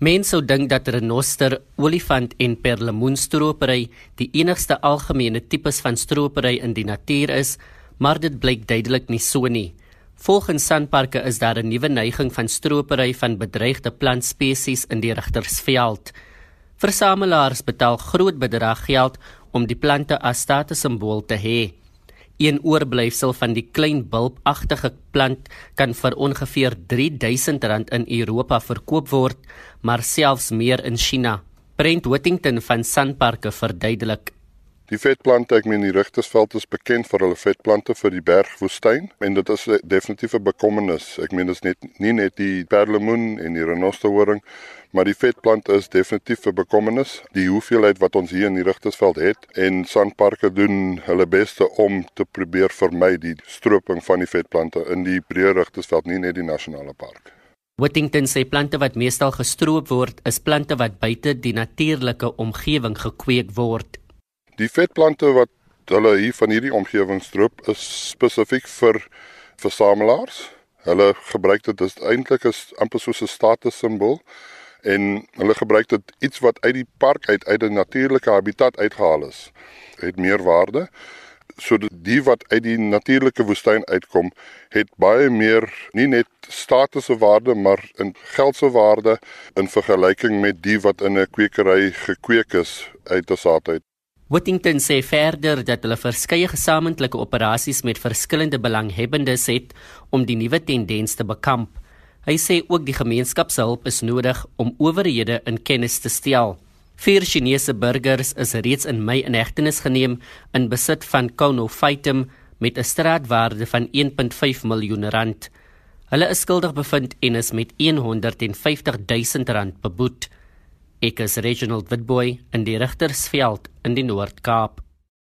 Mense sou dink dat renoster, olifant en perlemoenstropery die enigste algemene tipes van stropery in die natuur is, maar dit blyk duidelik nie so nie. Volgens Sanparke is daar 'n nuwe neiging van stropery van bedreigde plantspesies in die Rigtersveld. Versamelaars betaal groot bedrag geld om die plante as statussimbool te hê. Een oorblyfsel van die klein bulpagtige plant kan vir ongeveer R3000 in Europa verkoop word, maar selfs meer in China. Brent Whittington van Sanparke verduidelik. Die vetplante, ek meen die Rigtersveld is bekend vir hulle vetplante vir die bergwoestyn en dit is definitief 'n bekommernis. Ek meen dit is net nie net die perlemoen en die renosterhoring, maar die vetplant is definitief 'n bekommernis. Die hoeveelheid wat ons hier in die Rigtersveld het en sandparke doen hulle bes om te probeer vermy die stroping van die vetplante in die breë Rigtersveld, nie net die nasionale park. Whittington sê plante wat meestal gestroop word, is plante wat buite die natuurlike omgewing gekweek word. Die vetplante wat hulle hier van hierdie omgewing stroop is spesifiek vir versamelaars. Hulle gebruik dit as eintlik is amper soos 'n statussimbool en hulle gebruik dit iets wat uit die park uit uit 'n natuurlike habitat uitgehaal is. Het meer waarde. So die wat uit die natuurlike woestyn uitkom, het baie meer nie net statusse waarde maar in geldse waarde in vergelyking met die wat in 'n kwekery gekweek is uit 'n saad uit. Whittington sê verder dat hulle verskeie gesamentlike operasies met verskillende belanghebbendes het om die nuwe tendens te bekamp. Hy sê ook die gemeenskap se hulp is nodig om owerhede in kennis te stel. Vier Chinese burgers is reeds in Mei in hegtenis geneem in besit van Konophytum met 'n straatwaarde van 1.5 miljoen rand. Hulle is skuldig bevind en is met 150 000 rand beboet. Ek is Reginald Witboy in die Rigtersveld in die Noord-Kaap.